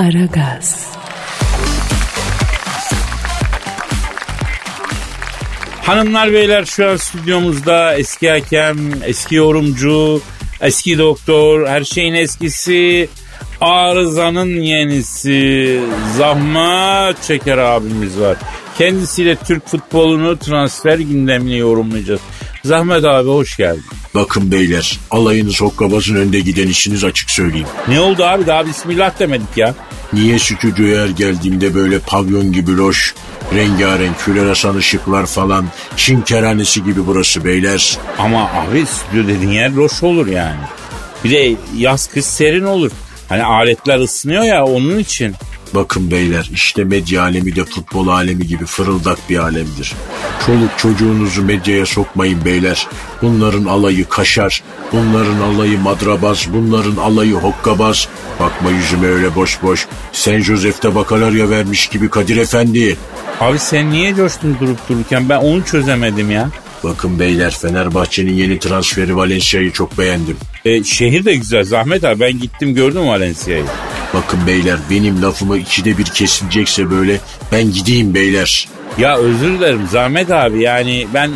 Aragaz. Hanımlar beyler şu an stüdyomuzda eski hakem, eski yorumcu, eski doktor, her şeyin eskisi, arızanın yenisi, zahmet çeker abimiz var. Kendisiyle Türk futbolunu transfer gündemini yorumlayacağız. Zahmet abi hoş geldin. Bakın beyler alayınız hokkabazın önde giden işiniz açık söyleyeyim. Ne oldu abi daha bismillah demedik ya. Niye stüdyoya her geldiğimde böyle pavyon gibi loş, rengarenk floresan ışıklar falan, Çin kerhanesi gibi burası beyler. Ama abi stüdyo dediğin yer loş olur yani. Bir de yaz kış serin olur. Hani aletler ısınıyor ya onun için. Bakın beyler işte medya alemi de futbol alemi gibi fırıldak bir alemdir. Çoluk çocuğunuzu medyaya sokmayın beyler. Bunların alayı kaşar, bunların alayı madrabaz, bunların alayı hokkabaz. Bakma yüzüme öyle boş boş. Sen Josef'te bakalorya vermiş gibi Kadir Efendi. Abi sen niye coştun durup dururken ben onu çözemedim ya. Bakın beyler Fenerbahçe'nin yeni transferi Valencia'yı çok beğendim. E, şehir de güzel Zahmet abi ben gittim gördüm Valencia'yı. Bakın beyler benim lafımı ikide bir kesilecekse böyle ben gideyim beyler. Ya özür dilerim Zahmet abi yani ben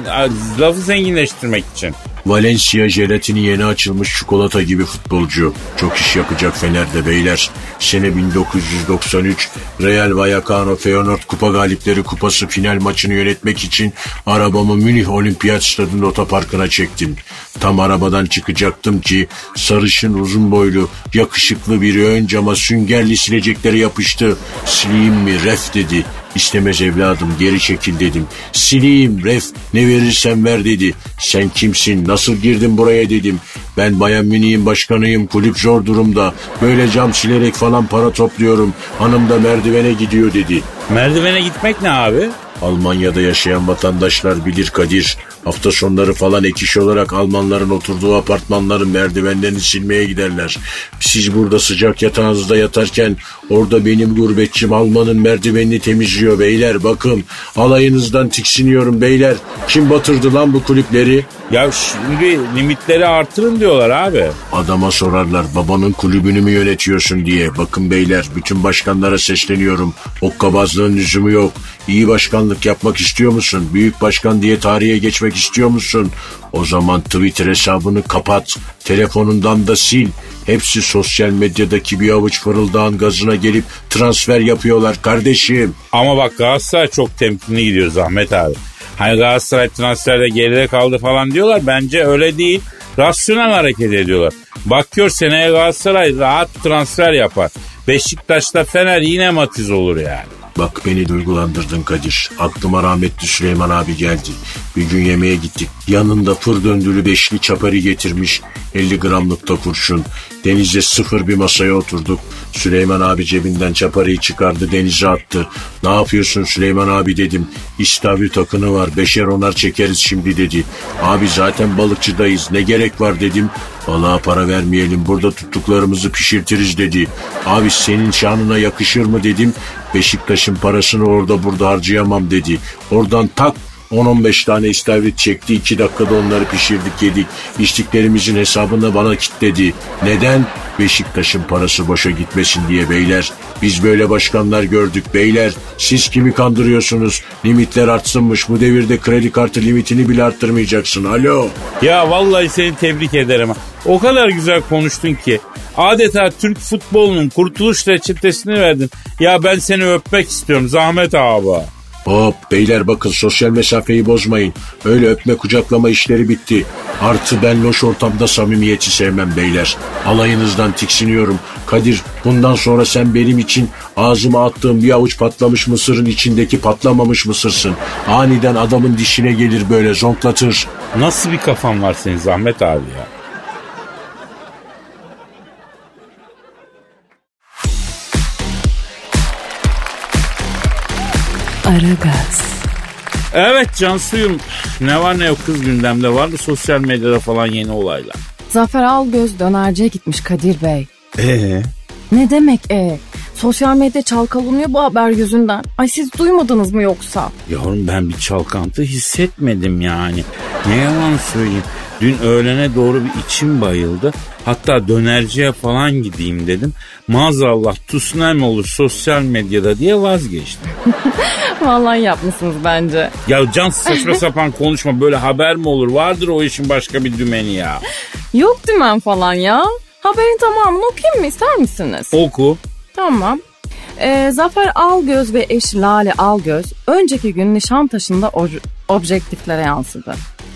lafı zenginleştirmek için. Valencia jelatini yeni açılmış çikolata gibi futbolcu. Çok iş yapacak Fener'de beyler. Sene 1993 Real Vallecano Feyenoord Kupa Galipleri Kupası final maçını yönetmek için arabamı Münih Olimpiyat Stadı'nın otoparkına çektim. Tam arabadan çıkacaktım ki sarışın uzun boylu yakışıklı biri ön cama süngerli silecekleri yapıştı. Sileyim mi ref dedi. İstemez evladım geri çekil dedim. Sileyim ref ne verirsen ver dedi. Sen kimsin nasıl girdin buraya dedim. Ben Bayan Münih'in başkanıyım kulüp zor durumda. Böyle cam silerek falan para topluyorum. Hanım da merdivene gidiyor dedi. Merdivene gitmek ne abi? Almanya'da yaşayan vatandaşlar bilir Kadir. Hafta sonları falan ek iş olarak Almanların oturduğu apartmanların merdivenlerini silmeye giderler. Siz burada sıcak yatağınızda yatarken orada benim gurbetçim Alman'ın merdivenini temizliyor beyler. Bakın alayınızdan tiksiniyorum beyler. Kim batırdı lan bu kulüpleri? Ya şimdi limitleri artırın diyorlar abi. Adama sorarlar babanın kulübünü mü yönetiyorsun diye. Bakın beyler bütün başkanlara sesleniyorum. Okkabazlığın lüzumu yok. İyi başkanlık yapmak istiyor musun? Büyük başkan diye tarihe geçmek istiyor musun? O zaman Twitter hesabını kapat. Telefonundan da sil. Hepsi sosyal medyadaki bir avuç fırıldağın gazına gelip transfer yapıyorlar kardeşim. Ama bak Galatasaray çok temkinli gidiyor Zahmet abi. Hani Galatasaray transferde geride kaldı falan diyorlar. Bence öyle değil. Rasyonel hareket ediyorlar. Bak gör seneye Galatasaray rahat transfer yapar. Beşiktaş'ta Fener yine matiz olur yani. Bak beni duygulandırdın Kadir. Aklıma rahmetli Süleyman abi geldi. Bir gün yemeğe gittik. Yanında fır döndülü beşli çapari getirmiş. 50 gramlık da kurşun. Denize sıfır bir masaya oturduk. Süleyman abi cebinden çaparıyı çıkardı denize attı. Ne yapıyorsun Süleyman abi dedim. İstavrit akını var beşer onar çekeriz şimdi dedi. Abi zaten balıkçıdayız ne gerek var dedim. Balığa para vermeyelim burada tuttuklarımızı pişirtiriz dedi. Abi senin şanına yakışır mı dedim. Beşiktaş'ın parasını orada burada harcayamam dedi. Oradan tak 10-15 tane istavrit çekti. 2 dakikada onları pişirdik yedik. İçtiklerimizin hesabını bana kitledi. Neden? Beşiktaş'ın parası boşa gitmesin diye beyler. Biz böyle başkanlar gördük beyler. Siz kimi kandırıyorsunuz? Limitler artsınmış. Bu devirde kredi kartı limitini bile arttırmayacaksın. Alo. Ya vallahi seni tebrik ederim. O kadar güzel konuştun ki. Adeta Türk futbolunun kurtuluş reçetesini verdin. Ya ben seni öpmek istiyorum Zahmet abi. Hop beyler bakın sosyal mesafeyi bozmayın. Öyle öpme kucaklama işleri bitti. Artı ben loş ortamda samimiyeti sevmem beyler. Alayınızdan tiksiniyorum. Kadir bundan sonra sen benim için ağzıma attığım bir avuç patlamış mısırın içindeki patlamamış mısırsın. Aniden adamın dişine gelir böyle zonklatır. Nasıl bir kafan var senin Zahmet abi ya? Aragaz. Evet Cansuyum ne var ne yok kız gündemde var da sosyal medyada falan yeni olaylar. Zafer Algöz dönerciye gitmiş Kadir Bey. Ee? Ne demek e? Sosyal medya çalkalanıyor bu haber yüzünden. Ay siz duymadınız mı yoksa? Yavrum ben bir çalkantı hissetmedim yani. Ne yalan söyleyeyim. Dün öğlene doğru bir içim bayıldı. Hatta dönerciye falan gideyim dedim. Maazallah tsunami olur sosyal medyada diye vazgeçtim. Vallahi yapmışsınız bence. Ya can saçma sapan konuşma böyle haber mi olur? Vardır o işin başka bir dümeni ya. Yok dümen falan ya. Haberin tamamını okuyayım mı ister misiniz? Oku. Tamam. Ee, Zafer Algöz ve eşi Lale Algöz önceki gün Nişantaşı'nda or- objektiflere yansıdı.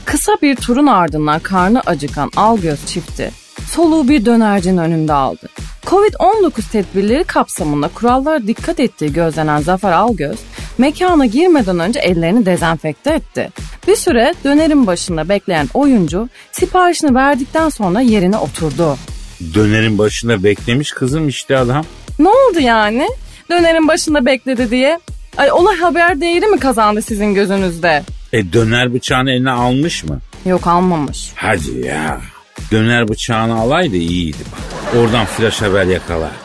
Kısa bir turun ardından karnı acıkan Algöz çifti soluğu bir dönercinin önünde aldı. Covid-19 tedbirleri kapsamında kurallara dikkat ettiği gözlenen Zafer Algöz, mekana girmeden önce ellerini dezenfekte etti. Bir süre dönerin başında bekleyen oyuncu siparişini verdikten sonra yerine oturdu. Dönerin başında beklemiş kızım işte adam. Ne oldu yani? Dönerin başında bekledi diye. Ay olay haber değeri mi kazandı sizin gözünüzde? E döner bıçağını eline almış mı? Yok almamış. Hadi ya. Döner bıçağını alaydı iyiydi bak. Oradan flash haber yakalardık.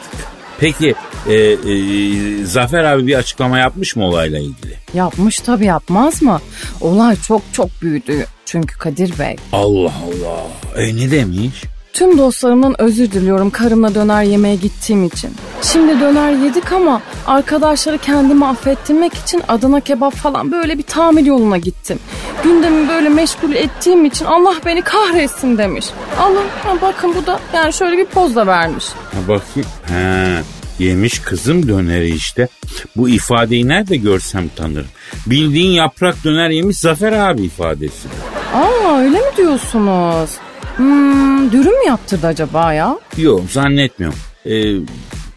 Peki e, e, Zafer abi bir açıklama yapmış mı olayla ilgili? Yapmış tabii yapmaz mı? Olay çok çok büyüdü. Çünkü Kadir Bey. Allah Allah. E ne demiş? Tüm dostlarımdan özür diliyorum karımla döner yemeye gittiğim için. Şimdi döner yedik ama arkadaşları kendimi affettirmek için Adana kebap falan böyle bir tamir yoluna gittim. Gündemi böyle meşgul ettiğim için Allah beni kahretsin demiş. Allah bakın bu da yani şöyle bir poz da vermiş. Ha bakayım. Ha, yemiş kızım döneri işte. Bu ifadeyi nerede görsem tanırım. Bildiğin yaprak döner yemiş Zafer abi ifadesi. Aa öyle mi diyorsunuz? Hmm, dürüm mü yaptırdı acaba ya? Yok zannetmiyorum. E,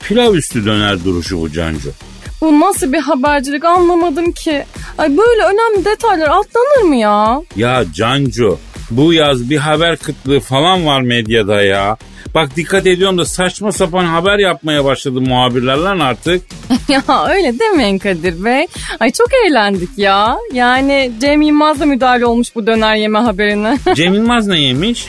pilav üstü döner duruşu bu Cancu. Bu nasıl bir habercilik anlamadım ki. Ay böyle önemli detaylar atlanır mı ya? Ya Cancu bu yaz bir haber kıtlığı falan var medyada ya. Bak dikkat ediyorum da saçma sapan haber yapmaya başladı muhabirler lan artık. ya öyle demeyin Kadir Bey. Ay çok eğlendik ya. Yani Cem Yılmaz da müdahale olmuş bu döner yeme haberine. Cem Yılmaz ne yemiş?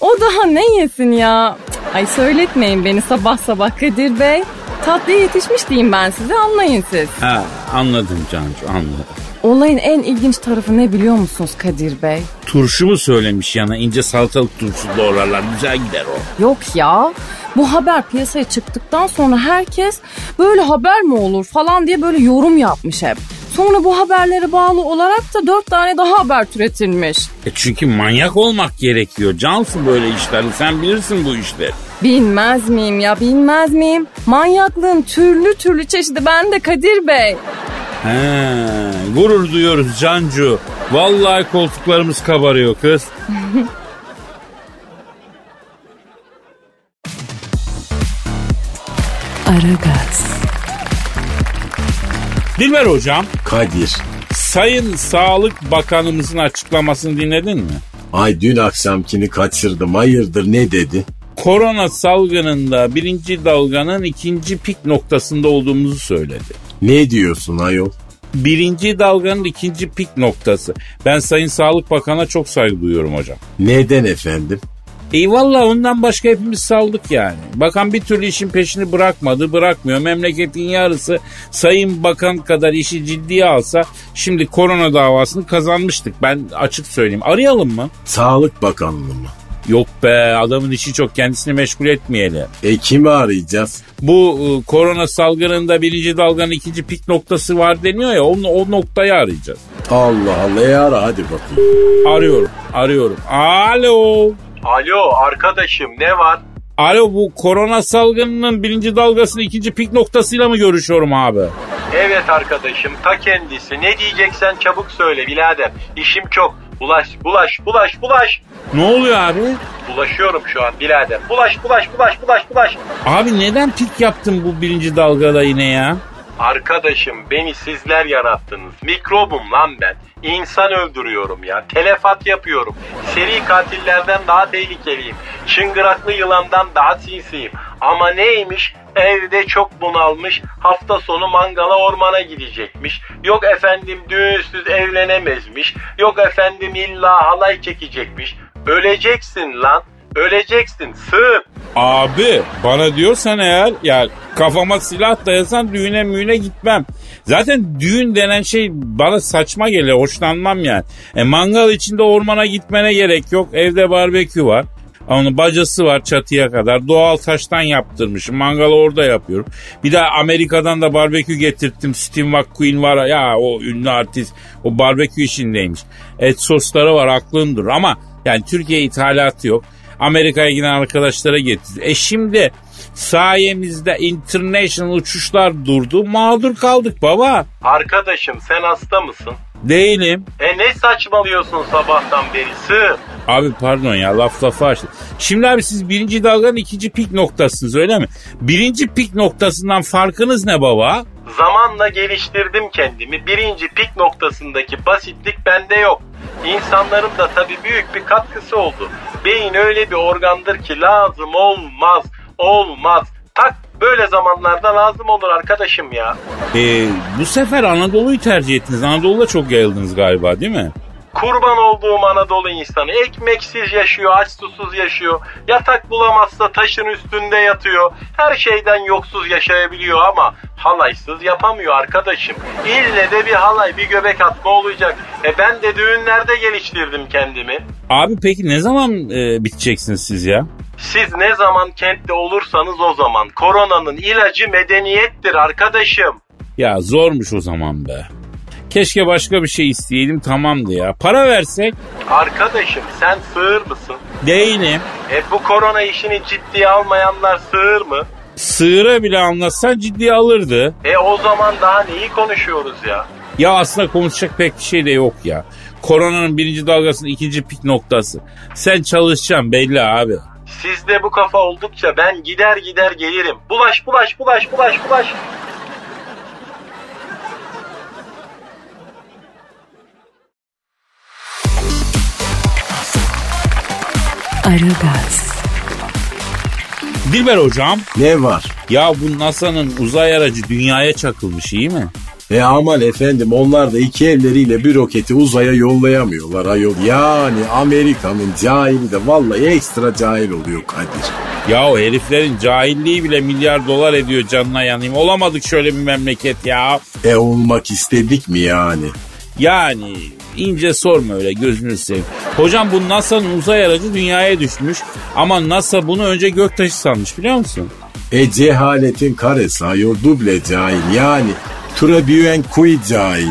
o daha ne yesin ya? Ay söyletmeyin beni sabah sabah Kadir Bey. Tatlı yetişmiş diyeyim ben size anlayın siz. Ha anladım Cancu anladım. Olayın en ilginç tarafı ne biliyor musunuz Kadir Bey? Turşu mu söylemiş yana ince salatalık turşu doğrarlar güzel gider o. Yok ya. Bu haber piyasaya çıktıktan sonra herkes böyle haber mi olur falan diye böyle yorum yapmış hep. Sonra bu haberlere bağlı olarak da dört tane daha haber türetilmiş. E çünkü manyak olmak gerekiyor. Cansu böyle işleri sen bilirsin bu işleri. Bilmez miyim ya bilmez miyim? Manyaklığın türlü türlü çeşidi bende Kadir Bey. He, gurur duyuyoruz Cancu. Vallahi koltuklarımız kabarıyor kız. Aragaz, Dilber hocam, Kadir. Sayın Sağlık Bakanımızın açıklamasını dinledin mi? Ay dün akşamkini kaçırdım. Hayırdır ne dedi? Korona salgınında birinci dalganın ikinci pik noktasında olduğumuzu söyledi. Ne diyorsun ayol? Birinci dalganın ikinci pik noktası. Ben Sayın Sağlık Bakan'a çok saygı duyuyorum hocam. Neden efendim? Eyvallah ondan başka hepimiz saldık yani. Bakan bir türlü işin peşini bırakmadı, bırakmıyor. Memleketin yarısı Sayın Bakan kadar işi ciddiye alsa şimdi korona davasını kazanmıştık. Ben açık söyleyeyim. Arayalım mı? Sağlık Bakanlığı mı? Yok be adamın işi çok kendisini meşgul etmeyelim. E kimi arayacağız? Bu e, korona salgınında birinci dalganın ikinci pik noktası var deniyor ya o, o noktayı arayacağız. Allah Allah e ara hadi bakayım. Arıyorum, arıyorum. Alo. Alo arkadaşım ne var? Alo bu korona salgınının birinci dalgasının ikinci pik noktasıyla mı görüşüyorum abi? Evet arkadaşım ta kendisi. Ne diyeceksen çabuk söyle birader. İşim çok. Bulaş, bulaş, bulaş, bulaş. Ne oluyor abi? Bulaşıyorum şu an birader. Bulaş, bulaş, bulaş, bulaş, bulaş. Abi neden pik yaptın bu birinci dalgada yine ya? Arkadaşım beni sizler yarattınız. Mikrobum lan ben. İnsan öldürüyorum ya. Telefat yapıyorum. Seri katillerden daha tehlikeliyim. Çıngıraklı yılandan daha sinsiyim. Ama neymiş? Evde çok bunalmış. Hafta sonu mangala ormana gidecekmiş. Yok efendim düğünsüz evlenemezmiş. Yok efendim illa halay çekecekmiş. Öleceksin lan. Öleceksin sığır. Abi bana diyorsan eğer ya kafama silah dayasan düğüne müğüne gitmem. Zaten düğün denen şey bana saçma geliyor hoşlanmam yani. E, mangal içinde ormana gitmene gerek yok evde barbekü var. Onun bacası var çatıya kadar. Doğal taştan yaptırmışım. Mangalı orada yapıyorum. Bir daha Amerika'dan da barbekü getirttim. Steve McQueen var ya o ünlü artist. O barbekü işindeymiş. Et sosları var aklındır ama yani Türkiye ithalatı yok. Amerika'ya giden arkadaşlara getirdi. E şimdi sayemizde international uçuşlar durdu. Mağdur kaldık baba. Arkadaşım sen hasta mısın? Değilim. E ne saçmalıyorsun sabahtan beri sığır? Abi pardon ya laf lafa açtı. Şimdi abi siz birinci dalganın ikinci pik noktasınız öyle mi? Birinci pik noktasından farkınız ne baba? Zamanla geliştirdim kendimi. Birinci pik noktasındaki basitlik bende yok. İnsanların da tabii büyük bir katkısı oldu. Beyin öyle bir organdır ki lazım olmaz, olmaz. Tak böyle zamanlarda lazım olur arkadaşım ya. Ee, bu sefer Anadolu'yu tercih ettiniz. Anadolu'da çok yayıldınız galiba değil mi? Kurban olduğum Anadolu insanı ekmeksiz yaşıyor, aç susuz yaşıyor. Yatak bulamazsa taşın üstünde yatıyor. Her şeyden yoksuz yaşayabiliyor ama halaysız yapamıyor arkadaşım. İlle de bir halay, bir göbek atma olacak. E ben de düğünlerde geliştirdim kendimi. Abi peki ne zaman e, biteceksiniz siz ya? Siz ne zaman kentte olursanız o zaman. Koronanın ilacı medeniyettir arkadaşım. Ya zormuş o zaman be. Keşke başka bir şey isteyelim tamamdı ya. Para versek? Arkadaşım sen sığır mısın? Değilim. E bu korona işini ciddiye almayanlar sığır mı? Sığıra bile anlatsan ciddiye alırdı. E o zaman daha neyi konuşuyoruz ya? Ya aslında konuşacak pek bir şey de yok ya. Koronanın birinci dalgasının ikinci pik noktası. Sen çalışacaksın belli abi. Sizde bu kafa oldukça ben gider gider gelirim. Bulaş bulaş bulaş bulaş bulaş. Aragaz, Dilber hocam Ne var? ya bu NASA'nın uzay aracı dünyaya çakılmış iyi mi? E aman efendim onlar da iki elleriyle bir roketi uzaya yollayamıyorlar ayol. Yani Amerika'nın cahili de vallahi ekstra cahil oluyor Kadir. Ya o heriflerin cahilliği bile milyar dolar ediyor canına yanayım. Olamadık şöyle bir memleket ya. E olmak istedik mi yani? Yani ince sorma öyle gözünü seveyim. Hocam bu NASA'nın uzay aracı dünyaya düşmüş. Ama NASA bunu önce göktaşı sanmış biliyor musun? E cehaletin karesi ayol duble cahil yani. Trebuen kui cahil.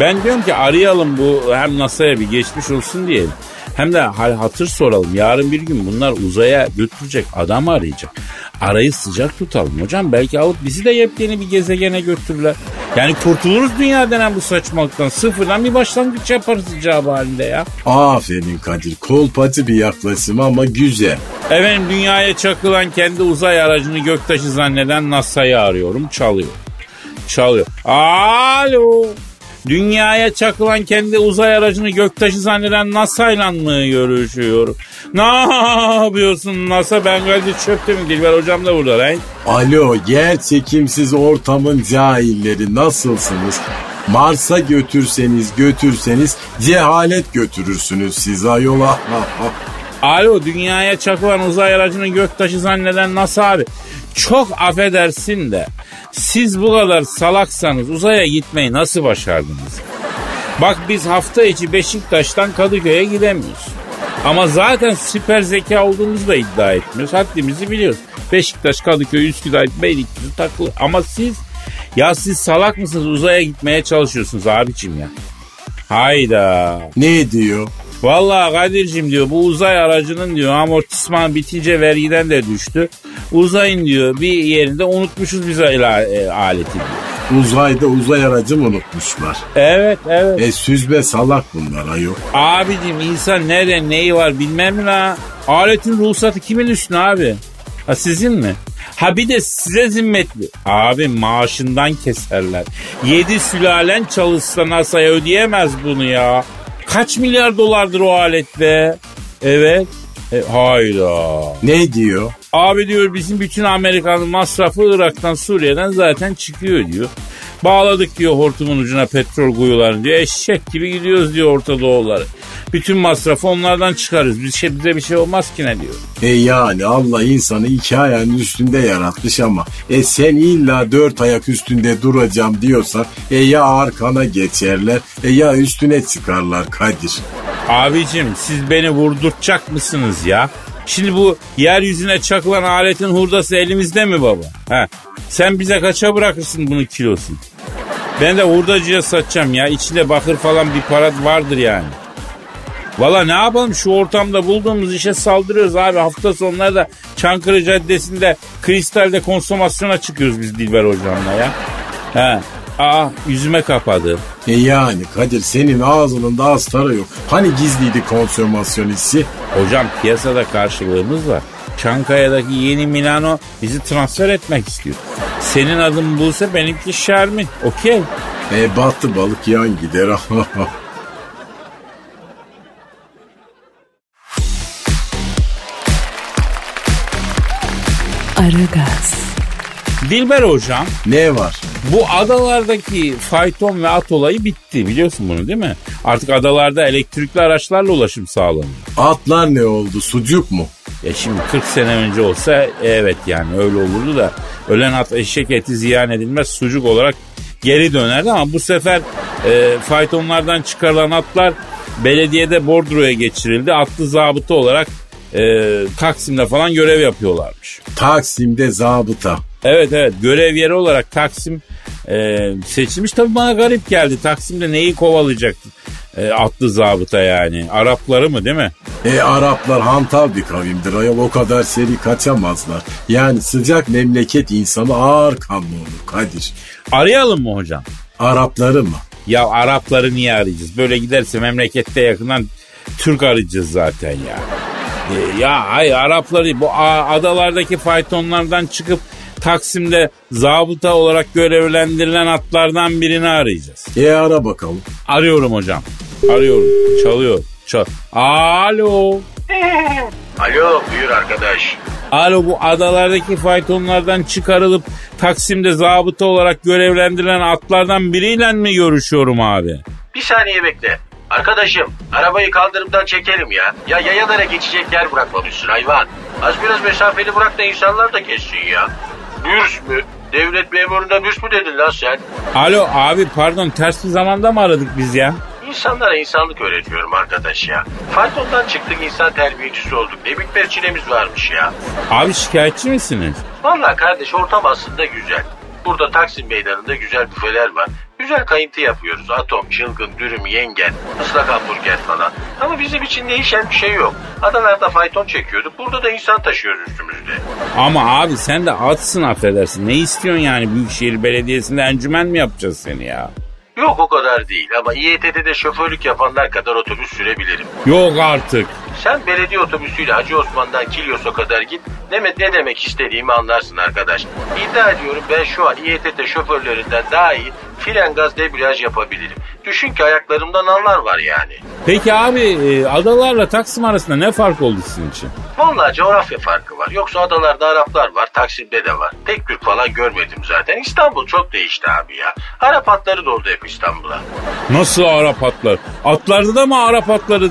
Ben diyorum ki arayalım bu hem NASA'ya bir geçmiş olsun diyelim. Hem de hal hatır soralım. Yarın bir gün bunlar uzaya götürecek adam arayacak. Arayı sıcak tutalım hocam. Belki alıp bizi de yepyeni bir gezegene götürürler. Yani kurtuluruz dünya denen bu saçmalıktan. Sıfırdan bir başlangıç yaparız icabı halinde ya. Aferin Kadir kolpacı bir yaklaşım ama güzel. Efendim dünyaya çakılan kendi uzay aracını göktaşı zanneden NASA'yı arıyorum. Çalıyor. Çalıyor. Alo. Dünyaya çakılan kendi uzay aracını göktaşı zanneden NASA'yla mı görüşüyorum? Ne yapıyorsun NASA? Ben Kadir Çöptemir Dilber hocam da burada lan. Alo yer çekimsiz ortamın cahilleri nasılsınız? Mars'a götürseniz götürseniz cehalet götürürsünüz siz ayola. Alo dünyaya çakılan uzay aracını göktaşı zanneden NASA abi. Çok affedersin de siz bu kadar salaksanız uzaya gitmeyi nasıl başardınız? Bak biz hafta içi Beşiktaş'tan Kadıköy'e gidemiyoruz. Ama zaten süper zeka olduğumuzu da iddia etmiyoruz. Haddimizi biliyoruz. Beşiktaş, Kadıköy, Üsküdar, Beylikdüzü takılı. Ama siz ya siz salak mısınız uzaya gitmeye çalışıyorsunuz abicim ya. Hayda. ne diyor? Vallahi Kadir'cim diyor bu uzay aracının diyor amortisman bitince vergiden de düştü. Uzayın diyor bir yerinde unutmuşuz biz e, aleti diyor. Uzayda uzay aracı mı unutmuşlar? Evet evet. E süzme salak bunlar ayol. Abicim insan nerede neyi var bilmem mi la? Aletin ruhsatı kimin üstüne abi? Ha sizin mi? Ha bir de size zimmetli. Abi maaşından keserler. Yedi sülalen çalışsa NASA'ya ödeyemez bunu ya. Kaç milyar dolardır o alet be? Evet. E, hayda. Ne diyor? Abi diyor bizim bütün Amerika'nın masrafı Irak'tan Suriye'den zaten çıkıyor diyor. Bağladık diyor hortumun ucuna petrol kuyularını diyor. Eşek gibi gidiyoruz diyor Orta Doğuları. Bütün masrafı onlardan çıkarız. Bir şey, bize bir şey olmaz ki ne diyor. E yani Allah insanı iki ayağının üstünde yaratmış ama e sen illa dört ayak üstünde duracağım diyorsan e ya arkana geçerler e ya üstüne çıkarlar Kadir. Abicim siz beni vurdurtacak mısınız ya? Şimdi bu yeryüzüne çakılan aletin hurdası elimizde mi baba? Ha. Sen bize kaça bırakırsın bunun kilosunu? Ben de hurdacıya satacağım ya. İçinde bakır falan bir para vardır yani. Valla ne yapalım şu ortamda bulduğumuz işe saldırıyoruz abi. Hafta sonları da Çankırı Caddesi'nde kristalde konsomasyona çıkıyoruz biz Dilber hocamla ya. He. Aa yüzüme kapadı. E yani Kadir senin ağzının da astarı yok. Hani gizliydi konsomasyon hissi? Hocam piyasada karşılığımız var. Çankaya'daki yeni Milano bizi transfer etmek istiyor. Senin adın Buse benimki Şermin. Okey. E battı balık yan gider. Aragaz, Dilber hocam ne var? bu adalardaki fayton ve at olayı bitti biliyorsun bunu değil mi? Artık adalarda elektrikli araçlarla ulaşım sağlanıyor. Atlar ne oldu? Sucuk mu? Ya şimdi 40 sene önce olsa evet yani öyle olurdu da ölen at eşek eti ziyan edilmez sucuk olarak geri dönerdi ama bu sefer e, faytonlardan çıkarılan atlar belediyede bordroya geçirildi. Atlı zabıta olarak e, Taksim'de falan görev yapıyorlarmış. Taksim'de zabıta. Evet evet görev yeri olarak Taksim e, seçilmiş. Tabii bana garip geldi. Taksim'de neyi kovalayacak e, atlı zabıta yani? Arapları mı değil mi? E Araplar hantal bir kavimdir ayol o kadar seri kaçamazlar. Yani sıcak memleket insanı ağır kanlı olur Kadir. Arayalım mı hocam? Arapları mı? Ya Arapları niye arayacağız? Böyle giderse memlekette yakından Türk arayacağız zaten ya. E, ya hayır Arapları bu adalardaki faytonlardan çıkıp Taksim'de zabıta olarak görevlendirilen atlardan birini arayacağız. E ara bakalım. Arıyorum hocam. Arıyorum. Çalıyor. Çal. Alo. Alo buyur arkadaş. Alo bu adalardaki faytonlardan çıkarılıp Taksim'de zabıta olarak görevlendirilen atlardan biriyle mi görüşüyorum abi? Bir saniye bekle. Arkadaşım arabayı kaldırımdan çekelim ya. Ya yayalara geçecek yer bırakmamışsın hayvan. Az biraz mesafeli bırak da insanlar da geçsin ya. Bürs mü? Devlet memuruna bürs mü dedin lan sen? Alo abi pardon ters bir zamanda mı aradık biz ya? İnsanlara insanlık öğretiyorum arkadaş ya. Faytondan çıktık insan terbiyecisi olduk. Ne bitmez çilemiz varmış ya. Abi şikayetçi misiniz? Vallahi kardeş ortam aslında güzel. Burada Taksim Meydanı'nda güzel büfeler var. Güzel kayıntı yapıyoruz. Atom, çılgın, dürüm, yengen, ıslak hamburger falan. Ama bizim için değişen bir şey yok. Adalarda fayton çekiyorduk. Burada da insan taşıyoruz üstümüzde. Ama abi sen de atsın affedersin. Ne istiyorsun yani Büyükşehir Belediyesi'nde encümen mi yapacağız seni ya? Yok o kadar değil ama İETT'de şoförlük yapanlar kadar otobüs sürebilirim. Yok artık. Sen belediye otobüsüyle Hacı Osman'dan Kilyos'a kadar git. Ne, ne demek istediğimi anlarsın arkadaş. İddia ediyorum ben şu an İETT şoförlerinden daha iyi fren gaz debriyaj yapabilirim. Düşün ki ayaklarımdan anlar var yani. Peki abi e, adalarla Taksim arasında ne fark oldu sizin için? Vallahi coğrafya farkı var. Yoksa adalarda Araplar var, Taksim'de de var. Tek Türk falan görmedim zaten. İstanbul çok değişti abi ya. Arap atları da oldu hep İstanbul'a. Nasıl Arap atlar? Atlarda da mı Arap atları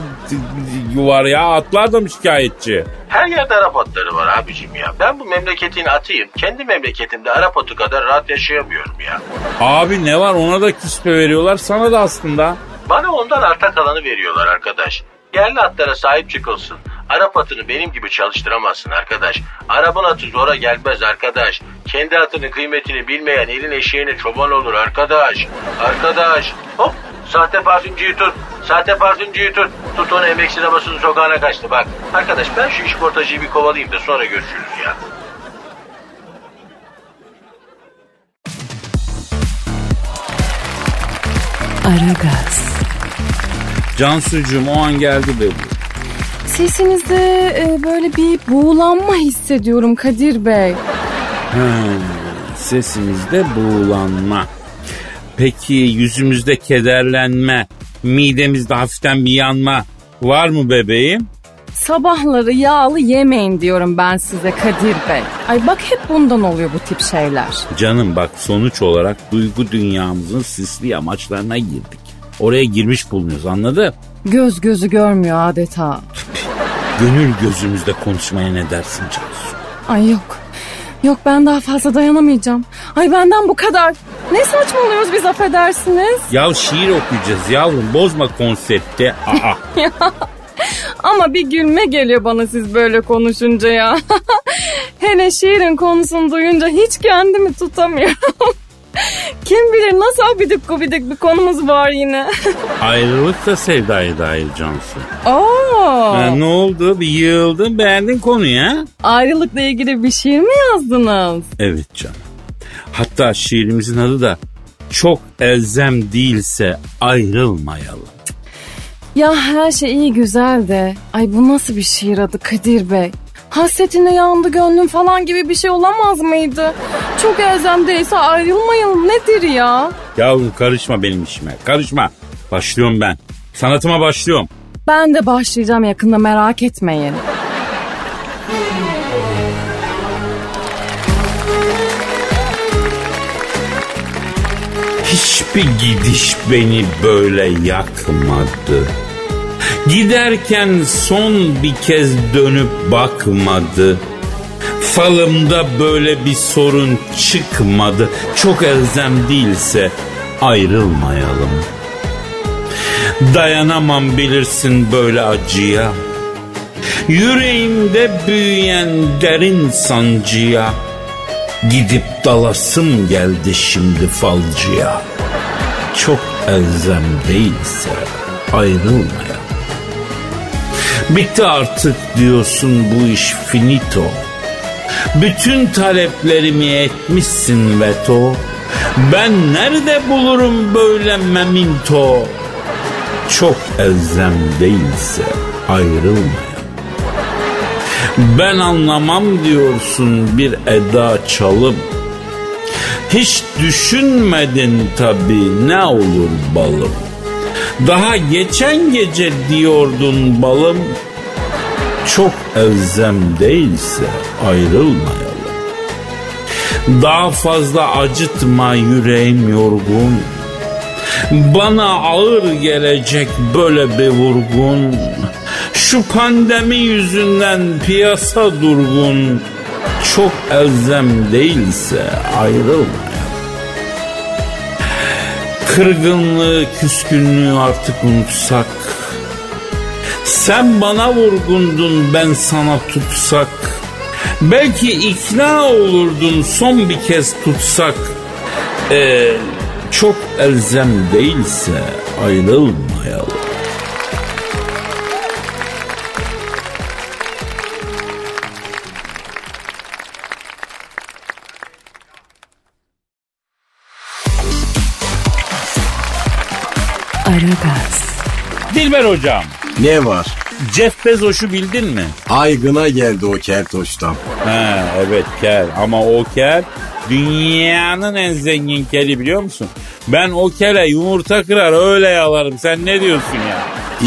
var ya? Atlar da mı şikayetçi? Her yerde Arap atları var abicim ya. Ben bu memleketin atıyım. Kendi memleketimde Arap atı kadar rahat yaşayamıyorum ya. Abi ne var ona da küspe veriyorlar sana da aslında. Bana ondan arta kalanı veriyorlar arkadaş. Yerli atlara sahip çıkılsın. Arap atını benim gibi çalıştıramazsın arkadaş. Arap'ın atı zora gelmez arkadaş. Kendi atının kıymetini bilmeyen elin eşeğine çoban olur arkadaş. Arkadaş. Hop sahte parfümcüyü tut. Sahte parfümcüyü tut. Tut onu emek sinemasının sokağına kaçtı bak. Arkadaş ben şu işportacıyı bir kovalayayım da sonra görüşürüz ya. Aragaz, Cansucuğum o an geldi be bu. Sesinizde e, böyle bir buğulanma hissediyorum Kadir Bey. Hmm, sesimizde buğulanma. Peki yüzümüzde kederlenme, midemizde hafiften bir yanma var mı bebeğim? Sabahları yağlı yemeyin diyorum ben size Kadir Bey. Ay bak hep bundan oluyor bu tip şeyler. Canım bak sonuç olarak duygu dünyamızın sisli amaçlarına girdik. Oraya girmiş bulunuyoruz anladın? Göz gözü görmüyor adeta. Gönül gözümüzde konuşmaya ne dersin Cansu? Ay yok. Yok ben daha fazla dayanamayacağım. Ay benden bu kadar. Ne saçmalıyoruz biz affedersiniz. Ya şiir okuyacağız yavrum bozma konsepti. Aa. Ama bir gülme geliyor bana siz böyle konuşunca ya. Hele şiirin konusunu duyunca hiç kendimi tutamıyorum. Kim bilir nasıl abidik gubidik bir konumuz var yine. Ayrılık da sevdaya dair Cansu. Oo, Ha, ne oldu? Bir yığıldın beğendin konuyu ha? ayrılıkla ilgili bir şiir mi yazdınız? Evet canım. Hatta şiirimizin adı da çok elzem değilse ayrılmayalım. Ya her şey iyi güzel de. Ay bu nasıl bir şiir adı Kadir Bey? Hasretine yandı gönlüm falan gibi bir şey olamaz mıydı? Çok elzem değilse ayrılmayalım nedir ya? Yavrum karışma benim işime. Karışma. Başlıyorum ben. Sanatıma başlıyorum. Ben de başlayacağım yakında merak etmeyin. Hiçbir gidiş beni böyle yakmadı. Giderken son bir kez dönüp bakmadı. Falımda böyle bir sorun çıkmadı. Çok elzem değilse ayrılmayalım. Dayanamam bilirsin böyle acıya. Yüreğimde büyüyen derin sancıya. Gidip dalasım geldi şimdi falcıya. Çok elzem değilse ayrılmayalım. Bitti artık diyorsun bu iş finito. Bütün taleplerimi etmişsin veto. Ben nerede bulurum böyle meminto? Çok elzem değilse ayrılmayalım. Ben anlamam diyorsun bir eda çalıp. Hiç düşünmedin tabii ne olur balım. Daha geçen gece diyordun balım. Çok elzem değilse ayrılmayalım. Daha fazla acıtma yüreğim yorgun. Bana ağır gelecek böyle bir vurgun. Şu pandemi yüzünden piyasa durgun. Çok elzem değilse ayrılmayalım. Kırgınlığı, küskünlüğü artık unutsak. Sen bana vurgundun ben sana tutsak. Belki ikna olurdun son bir kez tutsak. Ee, çok elzem değilse ayrılmayalım. Aragaz, Dilber hocam, Ne var? Jeff Bezos'u bildin mi? Aygına geldi o keltoştan. Ha evet kel ama o kel dünyanın en zengin keli biliyor musun? Ben o kele yumurta kırar öyle yalarım sen ne diyorsun ya?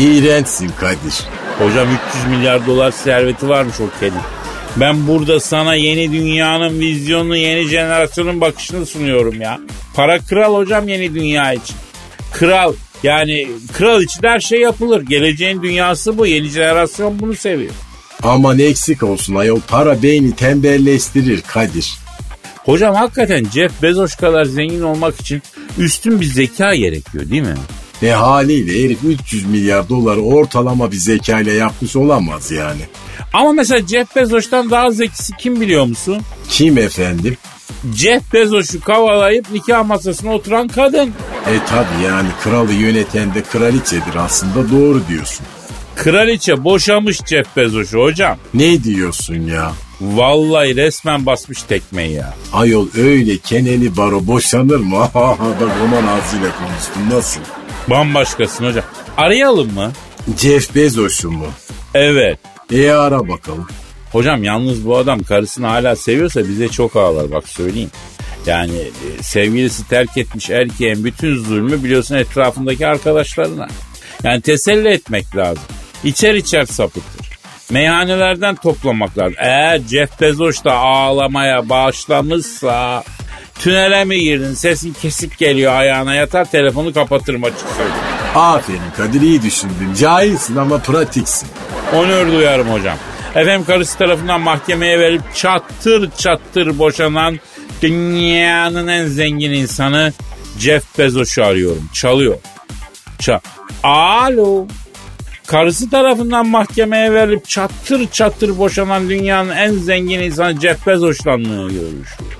İğrençsin Kadir. Hocam 300 milyar dolar serveti varmış o kelin. Ben burada sana yeni dünyanın vizyonunu, yeni jenerasyonun bakışını sunuyorum ya. Para kral hocam yeni dünya için. Kral yani kral için her şey yapılır. Geleceğin dünyası bu. Yeni jenerasyon bunu seviyor. Aman eksik olsun ayol para beyni tembelleştirir Kadir. Hocam hakikaten Jeff Bezos kadar zengin olmak için üstün bir zeka gerekiyor değil mi? E haliyle herif 300 milyar doları ortalama bir zekayla yapmış olamaz yani. Ama mesela Jeff Bezos'tan daha zekisi kim biliyor musun? Kim efendim? Jeff Bezos'u kavalayıp nikah masasına oturan kadın. E tabi yani kralı yöneten de kraliçedir aslında doğru diyorsun. Kraliçe boşamış Jeff Bezos'u hocam. Ne diyorsun ya? Vallahi resmen basmış tekmeyi ya. Ayol öyle keneli baro boşanır mı? Bak roman ağzıyla konuştun nasıl? Bambaşkasın hocam. Arayalım mı? Jeff Bezos'u mu? Evet. E ara bakalım. Hocam yalnız bu adam karısını hala seviyorsa bize çok ağlar bak söyleyeyim. Yani e, sevgilisi terk etmiş erkeğin bütün zulmü biliyorsun etrafındaki arkadaşlarına. Yani teselli etmek lazım. İçer içer sapıtır. Meyhanelerden toplamak lazım. Eğer Jeff Bezos da ağlamaya başlamışsa tünele mi girdin sesin kesik geliyor ayağına yatar telefonu kapatırım açık söyleyeyim. Aferin Kadir iyi düşündün. Cahilsin ama pratiksin. Onur duyarım hocam. Efendim karısı tarafından mahkemeye verip çattır çattır boşanan dünyanın en zengin insanı Jeff Bezos'u arıyorum. Çalıyor. Ça Alo. Karısı tarafından mahkemeye verilip çattır çattır boşanan dünyanın en zengin insanı Jeff Bezos'la görüşüyor?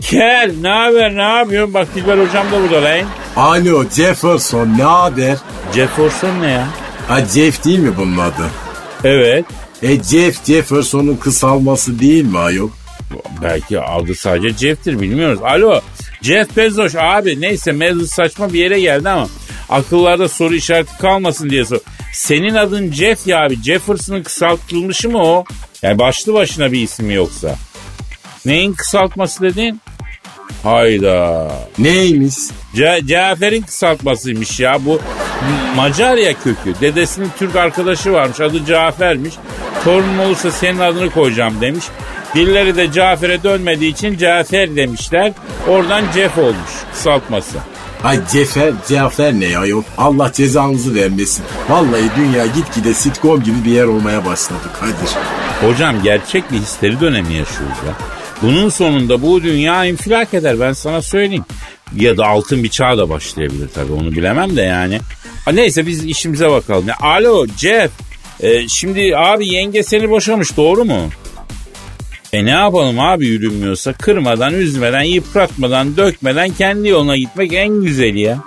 Kel ne haber ne yapıyorsun? Bak Dilber hocam da burada lan. Alo Jefferson ne haber? Jefferson ne ya? Ha Jeff değil mi bunun adı? Evet. E Jeff Jefferson'un kısalması değil mi ayol? Belki adı sadece Jeff'tir bilmiyoruz. Alo Jeff Bezos abi neyse mevzu saçma bir yere geldi ama akıllarda soru işareti kalmasın diye sor. Senin adın Jeff ya abi Jefferson'ın kısaltılmışı mı o? Yani başlı başına bir ismi yoksa. Neyin kısaltması dedin? Hayda. Neymiş? Ce- Cafer'in kısaltmasıymış ya bu Macar ya kökü. Dedesinin Türk arkadaşı varmış adı Cafer'miş. Torunun olursa senin adını koyacağım demiş. Dilleri de Cafer'e dönmediği için Cafer demişler. Oradan Jeff olmuş kısaltması. Ay Cefer, Cafer ne ya yok. Allah cezanızı vermesin. Vallahi dünya gitgide sitcom gibi bir yer olmaya başladı Kadir. Hocam gerçek bir histeri dönemi yaşıyoruz ya. Bunun sonunda bu dünya infilak eder ben sana söyleyeyim. Ya da altın bir çağ da başlayabilir tabii onu bilemem de yani. Neyse biz işimize bakalım. Ya, alo Jeff. Ee, şimdi abi yenge seni boşamış doğru mu? E ne yapalım abi yürünmüyorsa kırmadan, üzmeden, yıpratmadan, dökmeden kendi yoluna gitmek en güzeli ya.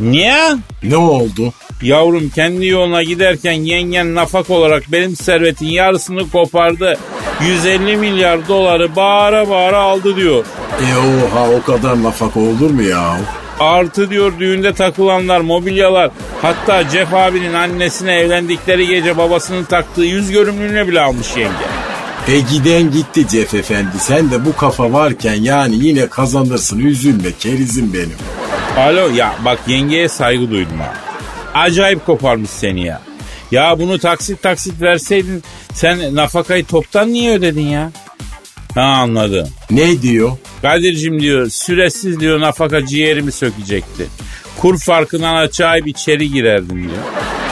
Niye? Ne oldu? Yavrum kendi yoluna giderken yengen nafak olarak benim servetin yarısını kopardı. 150 milyar doları bağıra bağıra aldı diyor. E oha o kadar nafaka olur mu ya? Artı diyor düğünde takılanlar, mobilyalar. Hatta Jeff abinin annesine evlendikleri gece babasının taktığı yüz görümlüğüne bile almış yenge. E giden gitti Cef Efendi. Sen de bu kafa varken yani yine kazanırsın. Üzülme kerizim benim. Alo ya bak yengeye saygı duydum ha. Acayip koparmış seni ya. Ya bunu taksit taksit verseydin sen nafakayı toptan niye ödedin ya? Ha anladım. Ne diyor? Kadir'cim diyor süresiz diyor nafaka ciğerimi sökecekti. Kur farkından açayıp içeri girerdim diyor.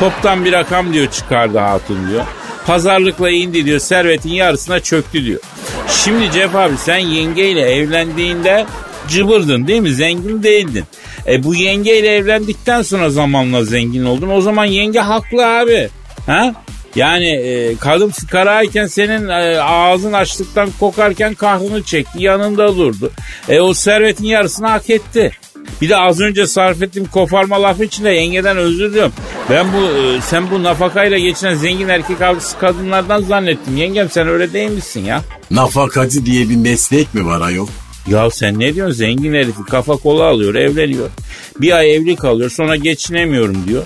Toptan bir rakam diyor çıkardı hatun diyor. Pazarlıkla indi diyor servetin yarısına çöktü diyor. Şimdi Cef abi sen yengeyle evlendiğinde cıbırdın değil mi? Zengin değildin. E bu yengeyle evlendikten sonra zamanla zengin oldun. O zaman yenge haklı abi. Ha? Yani e, kadın fıkarayken senin e, ağzın açlıktan kokarken kahrını çekti. Yanında durdu. E o servetin yarısını hak etti. Bir de az önce sarf ettiğim koparma lafı için de yengeden özür diliyorum. Ben bu e, sen bu nafakayla geçinen zengin erkek avcısı kadınlardan zannettim. Yengem sen öyle değil misin ya? Nafakacı diye bir meslek mi var ayol? Ya sen ne diyorsun zengin herifi kafa kola alıyor evleniyor. Bir ay evli kalıyor sonra geçinemiyorum diyor.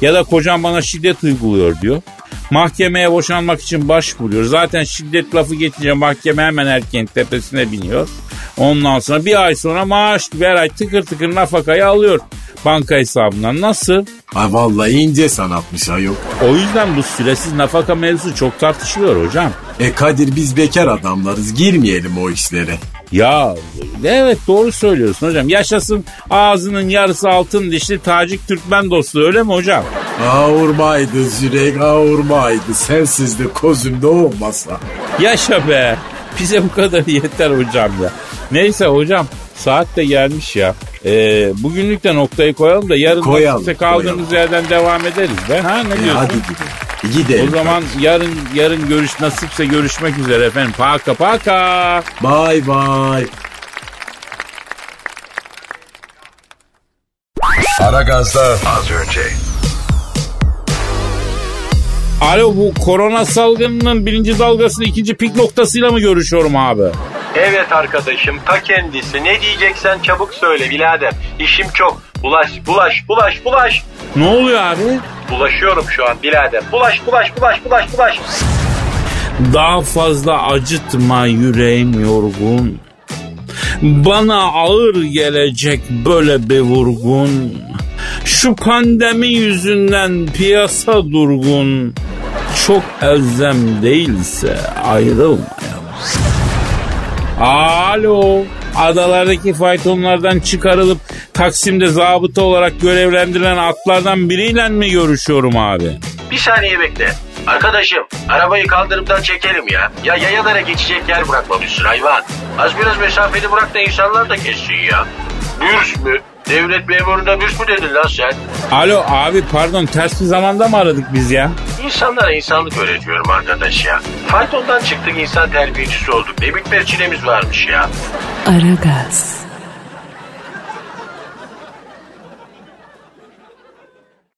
Ya da kocam bana şiddet uyguluyor diyor. Mahkemeye boşanmak için başvuruyor. Zaten şiddet lafı geçince mahkeme hemen erkeğin tepesine biniyor. Ondan sonra bir ay sonra maaş her ay tıkır tıkır nafakayı alıyor banka hesabından. Nasıl? Ay vallahi ince sanatmış ayol. O yüzden bu süresiz nafaka mevzusu çok tartışılıyor hocam. E Kadir biz bekar adamlarız girmeyelim o işlere. Ya evet doğru söylüyorsun hocam. Yaşasın ağzının yarısı altın dişli Tacik Türkmen dostu öyle mi hocam? Avurmaydı Zürek avurmaydı. Sensiz de kozumda olmasa. Yaşa be. Bize bu kadar yeter hocam ya. Neyse hocam saat de gelmiş ya. Ee, bugünlük de noktayı koyalım da yarın Koyalım, kaldığımız koyalım. yerden devam ederiz be. Ha ne E diyorsun? hadi gidelim. Gidelim. O zaman yarın yarın görüş nasipse görüşmek üzere efendim. Paka paka. Bye bye. Aragaz'da az önce. Alo bu korona salgınının birinci dalgasının ikinci pik noktasıyla mı görüşüyorum abi? Evet arkadaşım ta kendisi. Ne diyeceksen çabuk söyle birader. İşim çok. Bulaş, bulaş, bulaş, bulaş. Ne oluyor abi? Bulaşıyorum şu an birader. Bulaş, bulaş, bulaş, bulaş, bulaş. Daha fazla acıtma yüreğim yorgun. Bana ağır gelecek böyle bir vurgun. Şu pandemi yüzünden piyasa durgun. Çok elzem değilse ayrılmayalım. Alo. Adalardaki faytonlardan çıkarılıp Taksim'de zabıta olarak görevlendirilen atlardan biriyle mi görüşüyorum abi? Bir saniye bekle. Arkadaşım arabayı kaldırımdan çekelim ya. Ya yayalara geçecek yer bırakmamışsın hayvan. Az biraz mesafeli bırak da insanlar da geçsin ya. Bürs mü? Devlet memuruna bürs mü dedin lan sen? Alo abi pardon ters bir zamanda mı aradık biz ya? İnsanlara insanlık öğretiyorum arkadaş ya. Faytondan çıktık insan terbiyecisi olduk. Ne bitmez çilemiz varmış ya. Aragaz.